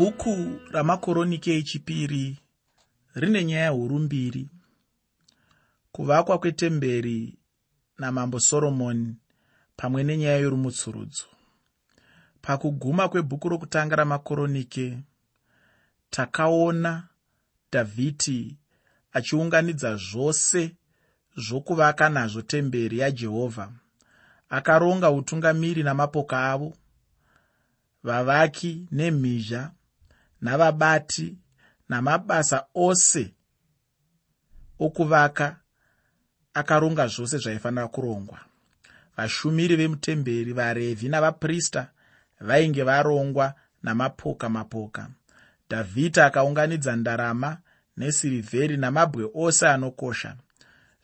bhuku ramakoronike echipiri rine nyaya huru mbiri. Kuvakwa kwetemberi namambo soromoni pamwe nenyaya yorumutsurudzo. Pakuguma kwebhuku rokutanga ramakoronike takaona dhavhidhi achiunganidza zvose zvokuvaka nazvo temberi yajehovha akaronga utungamiri namapoka avo vavaki nemhizha navabati namabasa ose okuvaka akaronga zvose zvaifanira kurongwa. Vashumiri vemutemberi varevhi navaprista vainge varongwa namapoka mapoka. Dhavhidhi akaunganidza ndarama nesirivheri namabwe ose anokosha.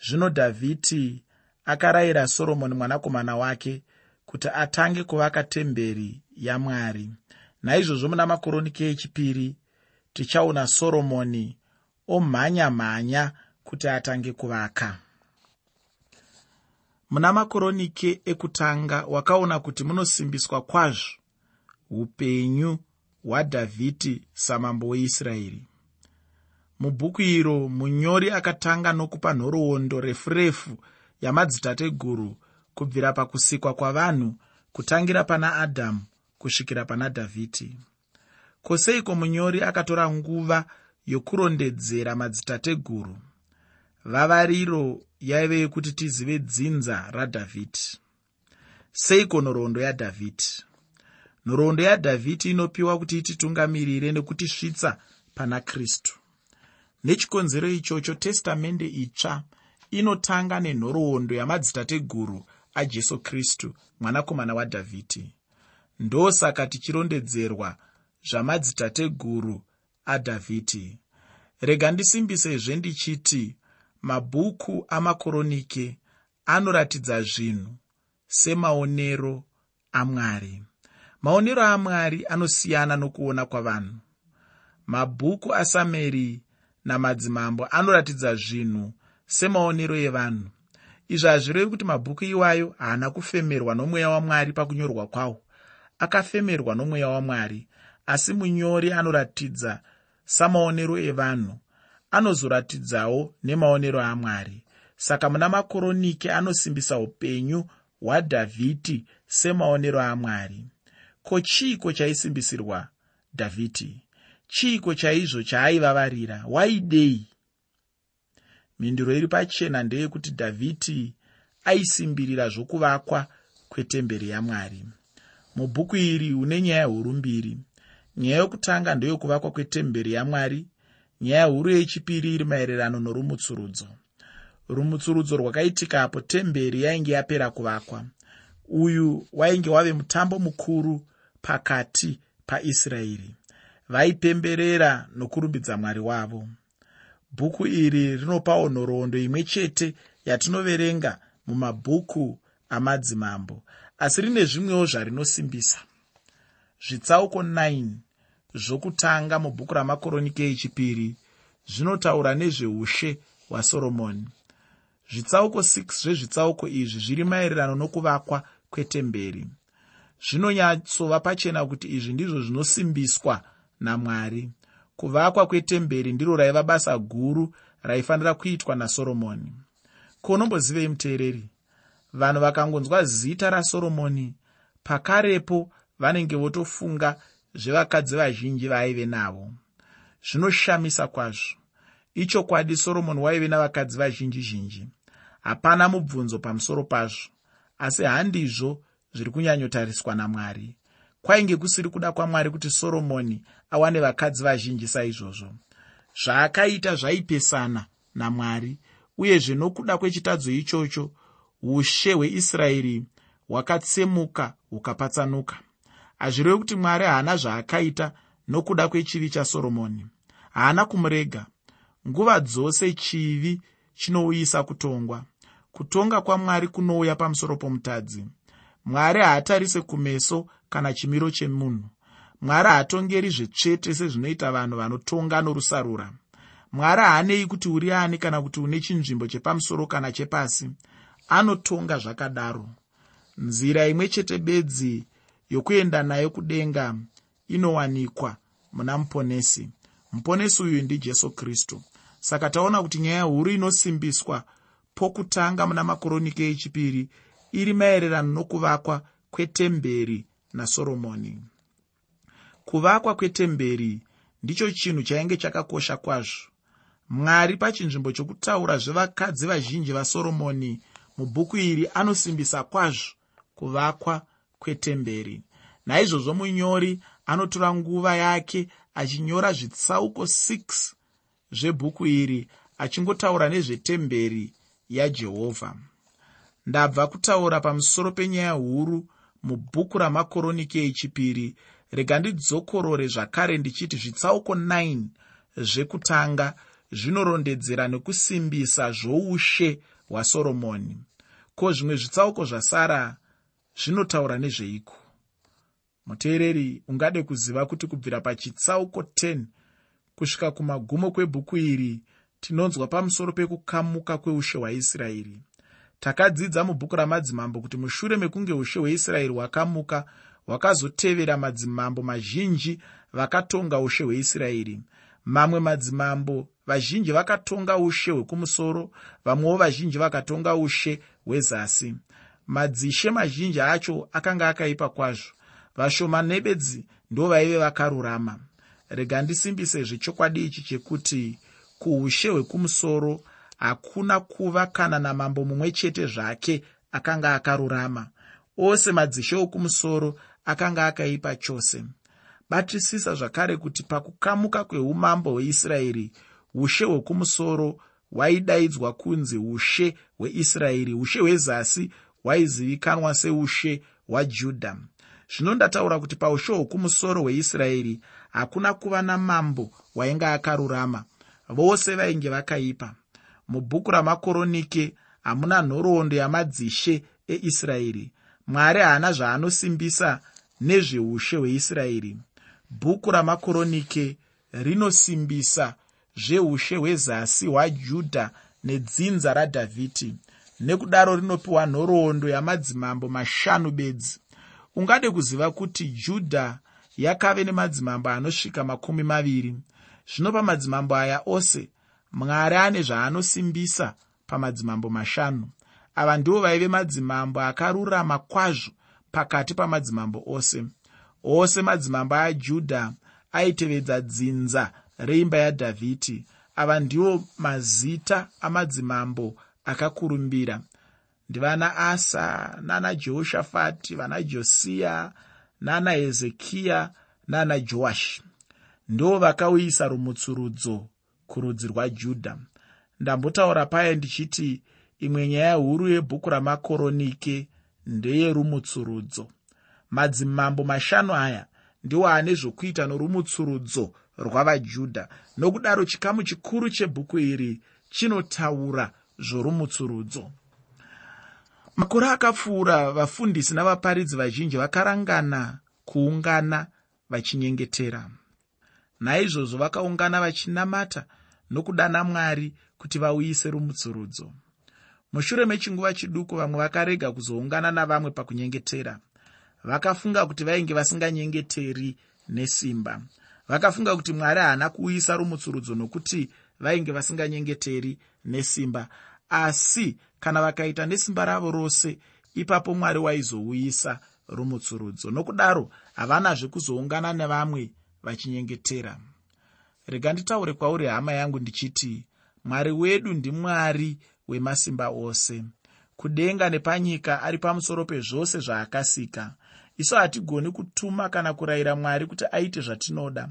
Zvino dhavhidhi akarayira soromoni mwanakomana wake kuti atange kuvaka temberi yamwari naizvozvo muna makoronike echipiri tichaona soromoni omhanya mhanya kuti atange kuvaka. Muna makoronike ekutanga wakaona kuti munosimbiswa kwazvo upenyu hwadhavhidhi samambo weisraeri. Mubhuku iro munyori akatanga nokupa nhoroondo refu refu yamadzitateguru kubvira pakusikwa kwavanhu kutangira pana adhamu kusvikira pana dhavhidhi kwoseiko munyori akatora nguva yokurondedzera madzitateguru? Vavariro yaive yekuti tizive dzinza radhavhidhi seiko nhoroondo yadhavhidhi nhoroondo yadhavhidhi inopiwa kuti ititungamirire nekutisvitsa pana kristu. Nechikonzero ichocho testamende itsva inotanga nenhoroondo yamadzitateguru ajesu kristu mwanakomana wadhavhidhi ndosaka tichirondedzerwa zvamadzitateguru adhavhidhi. Rega ndisimbisezve ndichiti mabhuku amakoronike anoratidza zvinhu semaonero amwari. Maonero amwari anosiyana nokuona kwavanhu. Mabhuku asameri namadzimambo anoratidza zvinhu semaonero evanhu. Izvi hazvirevi kuti mabhuku iwayo haana kufemerwa nomweya wamwari pakunyorwa kwawo akafemerwa nomweya wamwari asi munyori anoratidza samaonero evanhu anozoratidzawo nemaonero amwari. Saka muna makoronike anosimbisa upenyu hwadhavhidhi semaonero amwari. Ko chiiko chaisimbisirwa dhavhidhi? Chiiko chaizvo chaaivavarira? Waidei mhinduro iri pachena ndeyekuti dhavhidhi aisimbirira zvokuvakwa kwetemberi yamwari mubhuku iri une nyaya huru mbiri. Nyaya yokutanga ndeyokuvakwa kwetemberi yamwari nyaya huru yechipiri iri maererano norumutsurudzo. Rumutsurudzo rwakaitikapo temberi yainge yapera kuvakwa. Uyu wainge wave mutambo mukuru pakati paisraeri. Vaipemberera nokurumbidza mwari wavo. Bhuku iri rinopawo nhoroondo imwe chete yatinoverenga mumabhuku amadzimambo asi rine zvimwewo zvarinosimbisa. Zvitsauko 9 zvokutanga mubhuku ramakoronike echipiri zvinotaura nezveushe hwasoromoni. Zvitsauko 6 zvezvitsauko izvi zviri maererano nokuvakwa kwetemberi. Zvinonyatsova pachena kuti izvi ndizvo zvinosimbiswa namwari. Kuvakwa kwetemberi ndiro raiva basa guru raifanira kuitwa nasoromoni. Kuunombozivei muteereri vanhu vakangonzwa zita rasoromoni pakarepo vanenge votofunga zvevakadzi vazhinji vaaive navo. Zvinoshamisa kwazvo. Ichokwadi soromoni waive navakadzi vazhinji zhinji. Hapana mubvunzo pamusoro pazvo asi handizvo zviri kunyanyotariswa namwari. Kwainge kusiri kuda kwamwari kuti soromoni awane vakadzi vazhinji saizvozvo? Zvaakaita zvaipesana namwari uyezve nokuda kwechitadzo ichocho ushe hweisraeri hwakatsemuka hukapatsanuka. Hazvireve kuti mwari haana zvaakaita nokuda kwechivi chasoromoni. Haana kumurega. Nguva dzose chivi chinouyisa kutongwa. Kutonga kwamwari kunouya pamusoro pomutadzi. Mwari haatarise kumeso kana chimiro chemunhu. Mwari haatongeri zvetsvete sezvinoita vanhu vanotonga norusarura. Mwari haanei kuti uri ani kana kuti une chinzvimbo chepamusoro kana chepasi anotonga zvakadaro. Nzira imwe chete bedzi yokuenda nayo kudenga inowanikwa muna muponesi. Muponesi uyu ndijesu kristu. Saka taona kuti nyaya huru inosimbiswa pokutanga muna makoroniki echipiri iri maererano nokuvakwa kwetemberi nasoromoni kuvakwa kwetemberi ndicho chinhu chainge chakakosha kwazvo. Mwari pachinzvimbo chokutaura zvevakadzi vazhinji vasoromoni mubhuku iri anosimbisa kwazvo kuvakwa kwetemberi. Naizvozvo munyori anotora nguva yake achinyora zvitsauko 6 zvebhuku iri achingotaura nezvetemberi yajehovha ndabva kutaura pamusoro penyaya huru mubhuku ramakoroniki echipiri. Rega ndidzokorore zvakare ndichiti zvitsauko 9 zvekutanga zvinorondedzera nekusimbisa zvoushe hwasoromoni ko zvimwe zvitsauko zvasara zvinotaura nezveiko? Muteereri ungade kuziva kuti kubvira pachitsauko 10 kusvika kumagumo kwebhuku iri tinonzwa pamusoro pekukamuka kweushe hwaisraeri. Takadzidza mubhuku ramadzimambo kuti mushure mekunge ushe hweisraeri hwakamuka hwakazotevera madzimambo mazhinji vakatonga ushe hweisraeri mamwe madzimambo vazhinji vakatonga ushe hwekumusoro vamwewo vazhinji vakatonga ushe hwezasi. Madzishe mazhinji acho akanga akaipa kwazvo. Vashoma nebedzi ndo vaive vakarurama. Rega ndisimbise zvechokwadi ichi chekuti kuushe hwekumusoro hakuna kuva kana namambo mumwe chete zvake akanga akarurama. Ose madzishe okumusoro akanga akaipa chose batisisa zvakare kuti pakukamuka kweumambo hweisraeri ushe hwekumusoro hwaidaidzwa kunzi ushe hweisraeri ushe hwezasi hwaizivikanwa seushe hwajudha zvino ndataura kuti paushe hwokumusoro hweisraeri hakuna kuva namambo wainge akarurama vose vainge vakaipa. Mubhuku ramakoronike hamuna nhoroondo yamadzishe eisraeri. Mwari haana zvaanosimbisa nezveushe hweisraeri bhuku ramakoronike rinosimbisa zveushe hwezasi hwajudha nedzinza radhavhidhi. Nekudaro rinopiwa nhoroondo yamadzimambo mashanu bedzi. Ungade kuziva kuti judha yakave nemadzimambo anosvika makumi maviri. Zvino pamadzimambo aya ose mwari ane zvaanosimbisa pamadzimambo mashanu. Ava ndivo vaive madzimambo akarurama kwazvo pakati pamadzimambo ose ose madzimambo ajudha aitevedza dzinza reimba yadhavhidhi. Ava ndiwo mazita amadzimambo akakurumbira. Ndivana asa nana jehoshafati vana josiya nana hezekiya nana joashi. Ndo vakauyisa rumutsurudzo kurudzi rwajudha ndambotaura paya ndichiti imwe nyaya huru yebhuku ramakoronike ndeyerumutsurudzo madzimambo mashanu aya ndiwo ane zvokuita norumutsurudzo rwavajudha. Nokudaro chikamu chikuru chebhuku iri chinotaura zvorumutsurudzo. Makore akapfuura vafundisi navaparidzi vazhinji vakarangana kuungana vachinyengetera. Naizvozvo vakaungana vachinamata nokudana mwari kuti vauyise rumutsurudzo. Mushure mechinguva chiduku vamwe vakarega kuzoungana navamwe pakunyengetera vakafunga kuti vainge vasinganyengeteri nesimba. Vakafunga kuti mwari haana kuuyisa rumutsurudzo nokuti vainge vasinganyengeteri nesimba. Asi kana vakaita nesimba ravo rose ipapo mwari waizouyisa rumutsurudzo. Nokudaro havanazve kuzoungana nevamwe vachinyengetera. Rega nditaure kwauri hama yangu ndichiti mwari wedu ndimwari wemasimba ose. Kudenga nepanyika ari pamusoro pezvose zvaakasika isu hatigoni kutuma kana kurayira mwari kuti aite zvatinoda.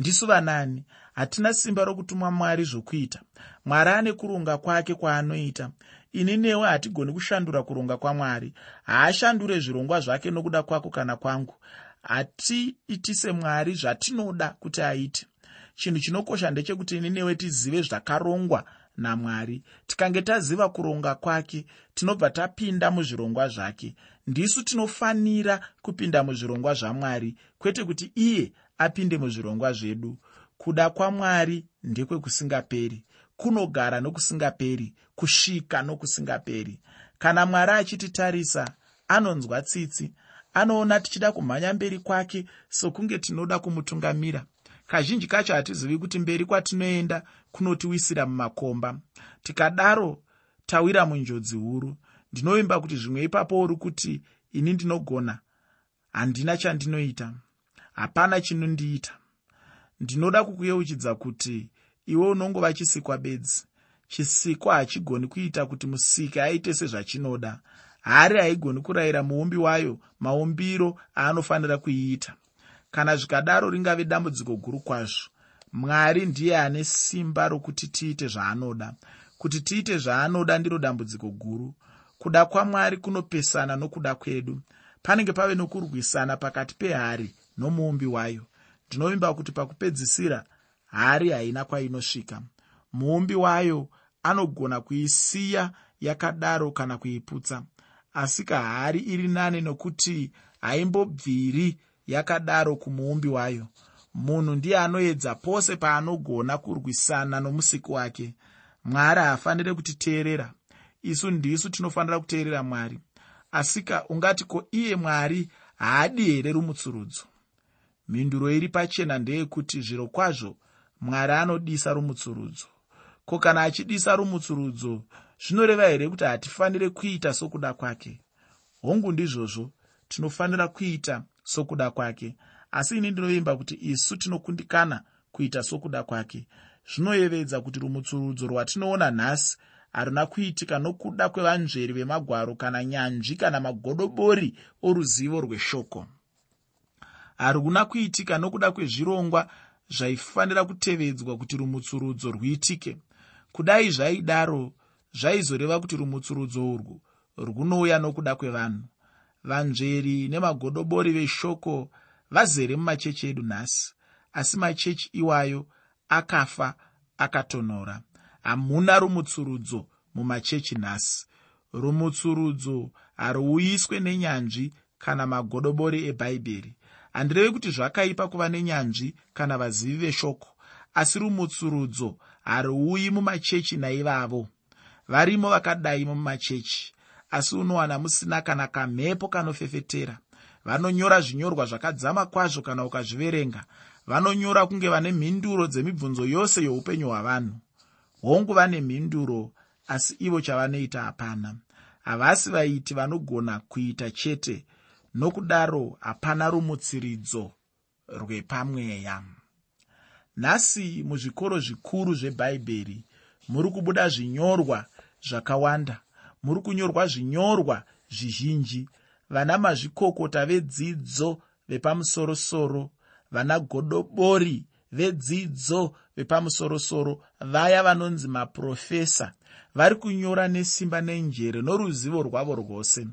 Ndisu vanani hatina simba rokutuma mwari zvokuita. Mwari ane kurunga kwake kwaanoita. Ini newe hatigoni kushandura kuronga kwamwari haashandure zvirongwa zvake nokuda kwako kana kwangu. Hatiiti semwari zvatinoda kuti aite. Chinhu chinokosha ndechekuti ini newe tizive zvakarongwa namwari. Tikange taziva kuronga kwake tinobva tapinda muzvirongwa zvake. Ndisu tinofanira kupinda muzvirongwa zvamwari kwete kuti iye apinde muzvirongwa zvedu. Kuda kwamwari ndekwekusingaperi kunogara nokusingaperi kusvika nokusingaperi. Kana mwari achititarisa anonzwa tsitsi. Anoona tichida kumhanya mberi kwake sokunge tinoda kumutungamira kazhinji kacho hatizivi kuti mberi kwatinoenda kunotiwisira mumakomba. Tikadaro tawira munjodzi huru. Ndinovimba kuti zvimwe ipapo uri kuti ini ndinogona. Handina chandinoita. Hapana chinondiita. Ndinoda kukuyeuchidza kuti iwe unongova chisikwa bedzi. Chisikwa hachigoni kuita kuti musiki aite sezvachinoda. Hari haigoni kurayira muumbi wayo maumbiro aanofanira kuiita kana zvikadaro ringave dambudziko guru kwazvo mwari ndiye ane simba rokuti tiite zvaanoda. Kuti tiite zvaanoda ndiro dambudziko guru. Kuda kwamwari kunopesana nokuda kwedu. Panenge pave nokurwisana pakati pehari nomuumbi wayo. Ndinovimba kuti pakupedzisira hari haina kwainosvika. Muumbi wayo anogona kuisiya yakadaro kana kuiputsa. Asi kahari iri nani nokuti haimbobviri yakadaro kumuumbi wayo. Munhu ndiye anoedza pose paanogona kurwisana nomusiki wake. Mwari haafaniri kutiteerera. Isu ndisu tinofanira kuteerera mwari. Asika ungati ko iye mwari haadi here rumutsurudzo? Mhinduro iri pachena ndeyekuti zviro kwazvo mwari anodisa rumutsurudzo. Ko kana achidisa rumutsurudzo zvinoreva here kuti hatifaniri kuita sokuda kwake? Hongu ndizvozvo tinofanira kuita sokuda kwake. Asi ini ndinovimba kuti isu tinokundikana kuita sokuda kwake. Zvinoyevedza kuti rumutsurudzo rwatinoona nhasi haruna kuitika nokuda kwevanzveri vemagwaro kana nyanzvi kana magodobori oruzivo rweshoko. Haruna kuitika nokuda kwezvirongwa zvaifanira kutevedzwa kuti rumutsurudzo rwuitike. Kudai zvaidaro zvaizoreva kuti rumutsurudzo urwu rwunouya nokuda kwevanhu vanzveri nemagodobori veshoko vazere mumachechi edu nhasi. Asi machechi iwayo akafa akatonhora. Hamuna rumutsurudzo mumachechi nhasi. Rumutsurudzo haruuyiswe nenyanzvi kana magodobori ebhaibheri handirevi kuti zvakaipa kuva nenyanzvi kana vazivi veshoko asi rumutsurudzo haruuyi mumachechi naivavo. Varimo vakadaimo mumachechi asi unowana musina kana kamhepo kanofefetera. Vanonyora zvinyorwa zvakadzama kwazvo kana ukazviverenga. Vanonyora kunge vane mhinduro dzemibvunzo yose youpenyu hwavanhu. Hongu vane mhinduro asi ivo chavanoita hapana. Havasi vaiti vanogona kuita chete nokudaro hapana rumutsiridzo rwepamweya. Nhasi muzvikoro zvikuru zvebhaibheri muri kubuda zvinyorwa zvakawanda muri kunyorwa zvinyorwa zvizhinji. Vana mazvikokota vedzidzo vepamusorosoro vana godobori vedzidzo vepamusorosoro vaya vanonzi maprofesa vari kunyora nesimba nenjere noruzivo rwavo rwose.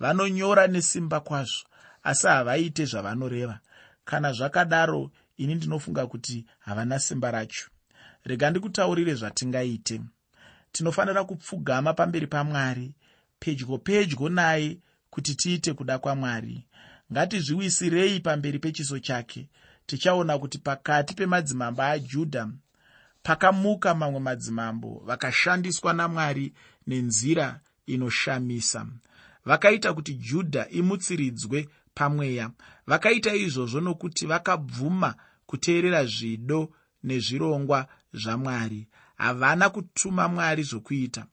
Vanonyora nesimba kwazvo asi havaite zvavanoreva. Kana zvakadaro ini ndinofunga kuti havana simba racho. Rega ndikutaurire zvatingaite tinofanira kupfugama pamberi pamwari. Pedyo pedyo naye kuti tiite kuda kwamwari. Ngatizviwisirei pamberi pechiso chake tichaona kuti pakati pemadzimambo ajudha pakamuka mamwe madzimambo vakashandiswa namwari nenzira inoshamisa. Vakaita kuti judha imutsiridzwe pamweya. Vakaita izvozvo nokuti vakabvuma kuteerera zvido nezvirongwa zvamwari havana kutuma mwari zvokuita.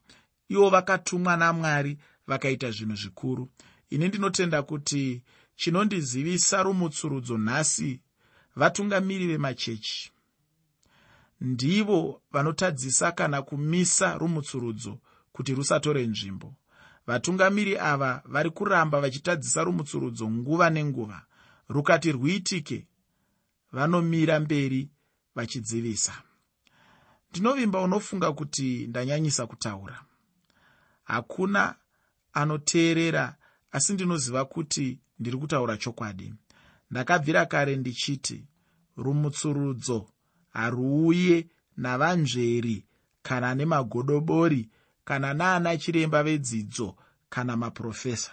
Ivo vakatumwa namwari vakaita zvinhu zvikuru. Ini ndinotenda kuti chinondizivisa rumutsurudzo nhasi vatungamiri vemachechi. Ndivo vanotadzisa kana kumisa rumutsurudzo kuti rusatore nzvimbo. Vatungamiri ava vari kuramba vachitadzisa rumutsurudzo nguva nenguva. Rukati rwuitike vanomira mberi vachidzivisa ndinovimba unofunga kuti ndanyanyisa kutaura. Hakuna anoteerera asi ndinoziva kuti ndiri kutaura chokwadi. Ndakabvira kare ndichiti rumutsurudzo haruuye navanzveri kana nemagodobori kana naana chiremba vedzidzo kana maprofesa.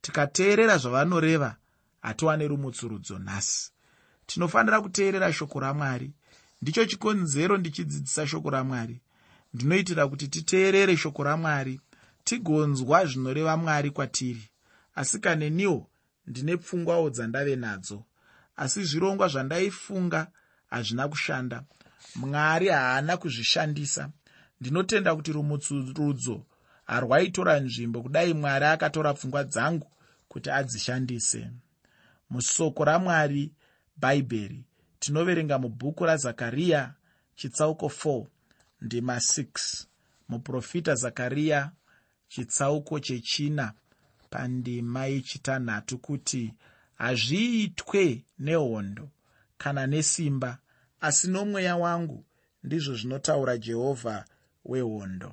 Tikateerera zvavanoreva hatiwane rumutsurudzo nhasi. Tinofanira kuteerera shoko ramwari ndicho chikonzero ndichidzidzisa shoko ramwari. Ndinoitira kuti titeerere shoko ramwari tigonzwa zvinoreva mwari kwatiri. Asi kaneniwo ndine pfungwawo dzandave nadzo. Asi zvirongwa zvandaifunga hazvina kushanda. Mwari haana kuzvishandisa. Ndinotenda kuti rumutsurudzo harwaitora nzvimbo kudai mwari akatora pfungwa dzangu kuti adzishandise. Musoko ramwari bhaibheri tinoverenga mubhuku razakariya chitsauko 4 ndima 6 muprofita zakariya chitsauko chechina pandima yechitanhatu kuti hazviitwe nehondo kana nesimba asi nomweya wangu ndizvo zvinotaura jehovha wehondo.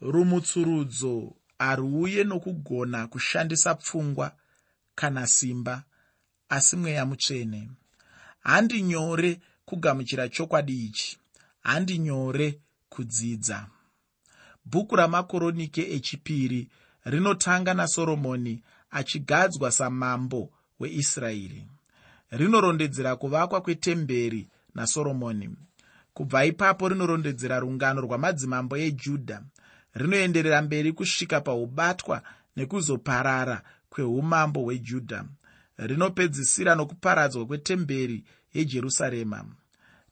Rumutsurudzo haruuye nokugona kushandisa pfungwa kana simba asi mweya mutsvene. Handi nyore kugamuchira chokwadi ichi. Handi nyore kudzidza. Bhuku ramakoronike echipiri rinotanga nasoromoni achigadzwa samambo weisraeri. Rinorondedzera kuvakwa kwetemberi nasoromoni kubva ipapo rinorondedzera rungano rwamadzimambo ejudha rinoenderera mberi kusvika paubatwa nekuzoparara kweumambo hwejudha rinopedzisira nokuparadzwa kwetemberi yejerusarema.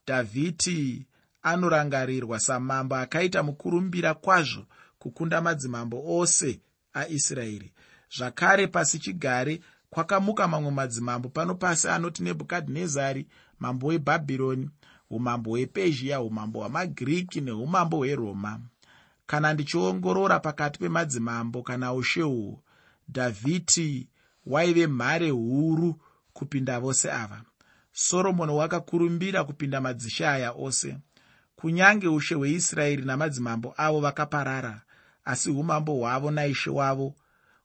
Dhavhidi anorangarirwa samambo akaita mukurumbira kwazvo kukunda madzimambo ose aisraeri. Zvakare pasi chigare kwakamuka mamwe madzimambo pano pasi anoti nebhukadhinezari mambo webhabhironi umambo hwepezhia umambo hwamagiriki neumambo hweroma. Kana ndichiongorora pakati pemadzimambo kana ushe uhwu dhavhidi waive mhare huru kupinda vose ava. Soromoni wakakurumbira kupinda madzishe aya ose. Kunyange ushe hweisraeri namadzimambo avo vakaparara asi umambo hwavo naishe wavo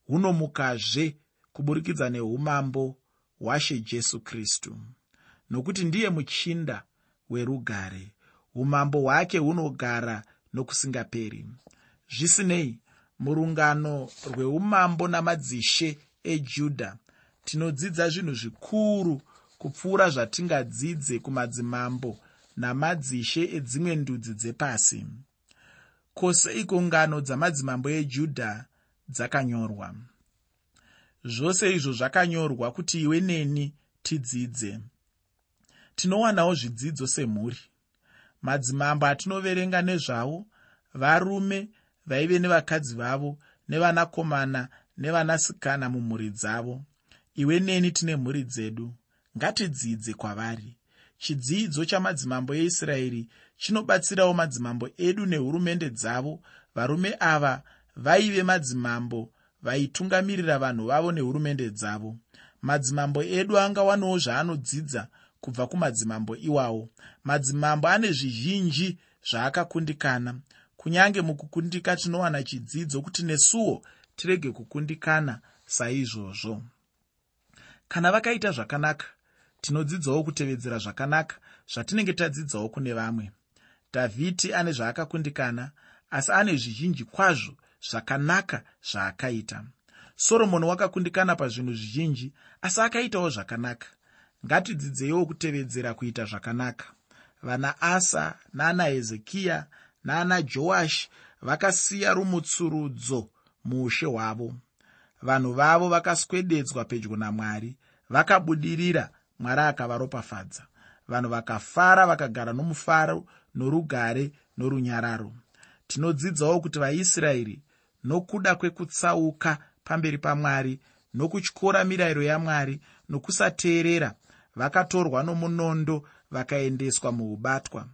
hunomukazve kuburikidza neumambo hwashe jesu kristu. Nokuti ndiye muchinda werugare umambo hwake hunogara nokusingaperi. Zvisinei murungano rweumambo namadzishe ejudha tinodzidza zvinhu zvikuru kupfuura zvatingadzidze kumadzimambo namadzishe edzimwe ndudzi dzepasi. Koseiko ngano dzamadzimambo ejudha dzakanyorwa. Zvose izvo zvakanyorwa kuti iwe neni tidzidze. Tinowanawo zvidzidzo semhuri. Madzimambo atinoverenga nezvavo varume vaive nevakadzi vavo nevanakomana nevanasikana mumhuri dzavo. Iwe neni tine mhuri dzedu ngatidzidze kwavari. Chidzidzo chamadzimambo eisraeri chinobatsirawo madzimambo edu nehurumende dzavo. Varume ava vaive madzimambo vaitungamirira vanhu vavo nehurumende dzavo. Madzimambo edu angawanawo zvaanodzidza kubva kumadzimambo iwawo. Madzimambo ane zvizhinji zvaakakundikana. Kunyange mukukundika tinowana chidzidzo kuti nesuwo tirege kukundikana saizvozvo. Kana vakaita zvakanaka tinodzidzawo kutevedzera zvakanaka zvatinenge tadzidzawo kune vamwe. Dhavhidi ane zvaakakundikana asi ane zvizhinji kwazvo zvakanaka zvaakaita. Soromoni wakakundikana pazvinhu zvizhinji asi akaitawo zvakanaka. Ngatidzidzeiwo kutevedzera kuita zvakanaka. Vana asa naana hezekiya naana joashi vakasiya rumutsurudzo muushe hwavo vanhu vavo vakaswededzwa pedyo namwari vakabudirira mwari akavaropafadza. Vanhu vakafara vakagara nomufaro norugare norunyararo. Tinodzidzawo kuti vaisraeri nokuda kwekutsauka pamberi pamwari nokutyora mirayiro yamwari nokusateerera vakatorwa nomunondo vakaendeswa muubatwa.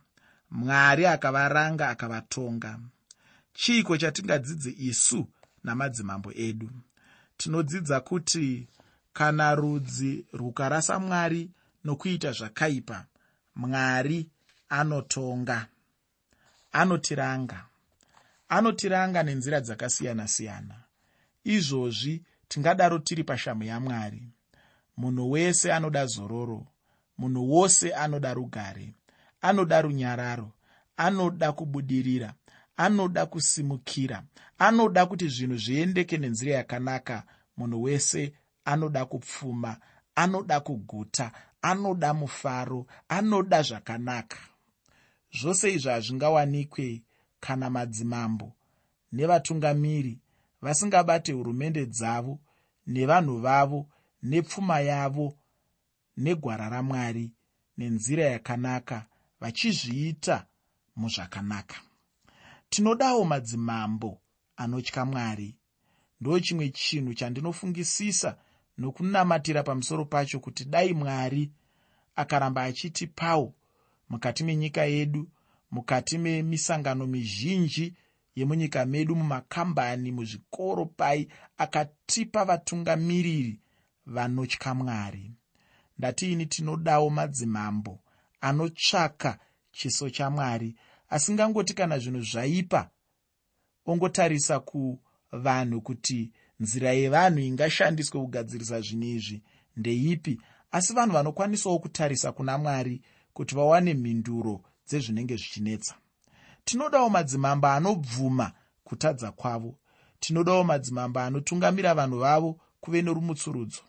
Mwari akavaranga akavatonga. Chiiko chatingadzidze isu namadzimambo edu. Tinodzidza kuti kana rudzi rukarasa mwari nokuita zvakaipa mwari anotonga anotiranga anotiranga nenzira dzakasiyana-siyana. Izvozvi tingadaro tiri pashamu yamwari. Munhu wese anoda zororo munhu wose anoda rugare anoda runyararo anoda kubudirira anoda kusimukira anoda kuti zvinhu zviendeke nenzira yakanaka. Munhu wese anoda kupfuma anoda kuguta anoda mufaro anoda zvakanaka. Zvose izvi hazvingawanikwe kana madzimambo nevatungamiri vasingabate hurumende dzavo nevanhu vavo nepfuma yavo negwara ramwari nenzira yakanaka vachizviita muzvakanaka tinodawo madzimambo anotya mwari. Ndo chimwe chinhu chandinofungisisa nokunamatira pamusoro pacho kuti dai mwari akaramba achitipawo mukati menyika yedu mukati memisangano mizhinji yemunyika medu mumakambani muzvikoro pai akatipa vatungamiriri vanotya mwari. Ndatiini tinodawo madzimambo anotsvaka chiso chamwari asingangoti kana zvinhu zvaipa ongotarisa kuvanhu kuti nzira yevanhu ingashandiswe kugadzirisa zvinhu izvi ndeipi asi vanhu vanokwanisawo kutarisa kuna mwari kuti vawane mhinduro dzezvinenge zvichinetsa. Tinodawo madzimambo anobvuma kutadza kwavo. Tinodawo madzimambo anotungamira vanhu vavo kuve norumutsurudzo.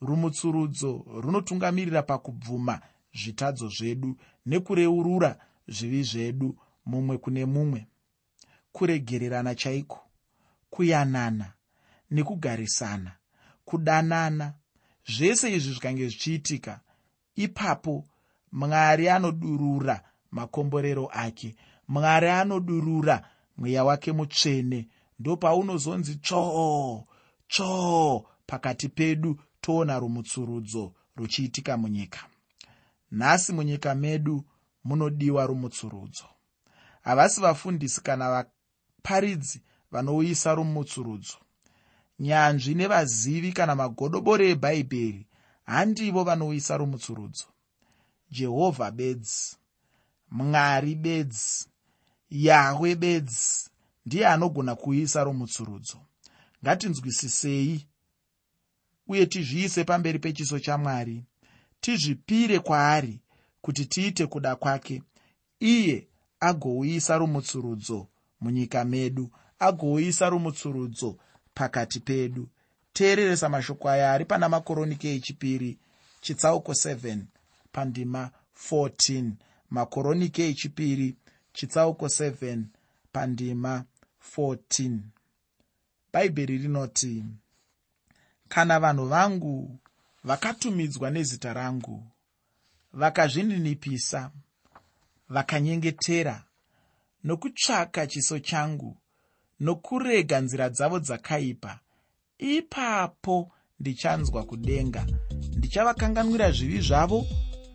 Rumutsurudzo runotungamirira pakubvuma zvitadzo zvedu nekureurura zvivi zvedu mumwe kune mumwe. Kuregererana chaiko? Kuyanana nekugarisana kudanana. Zvese izvi zvikange zvichiitika ipapo mwari anodurura makomborero ake. Mwari anodurura mweya wake mutsvene. Ndopaunozonzi tsvoo tsvoo pakati pedu toona rumutsurudzo ruchiitika munyika. Nhasi munyika medu munodiwa rumutsurudzo. Havasi vafundisi kana vaparidzi vanouyisa rumutsurudzo. Nyanzvi nevazivi kana magodobori ebhaibheri handivo vanouyisa rumutsurudzo. Jehovha bedzi mwari bedzi yahwe bedzi ndiye anogona kuuyisa rumutsurudzo. Ngatinzwisisei uye tizviise pamberi pechiso chamwari tizvipire kwaari kuti tiite kuda kwake. Iye agouyisa rumutsurudzo munyika medu agouyisa rumutsurudzo pakati pedu. Teereresa mashoko aya ari pana makoronike echipiri chitsauko 7 pandima 14 makoronike echipiri chitsauko 7 pandima 14 bhaibheri rinoti kana vanhu vangu vakatumidzwa nezita rangu vakazvininipisa vakanyengetera nokutsvaka chiso changu nokurega nzira dzavo dzakaipa. Ipapo ndichanzwa kudenga ndichavakanganwira zvivi zvavo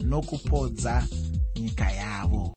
nokupodza nyika yavo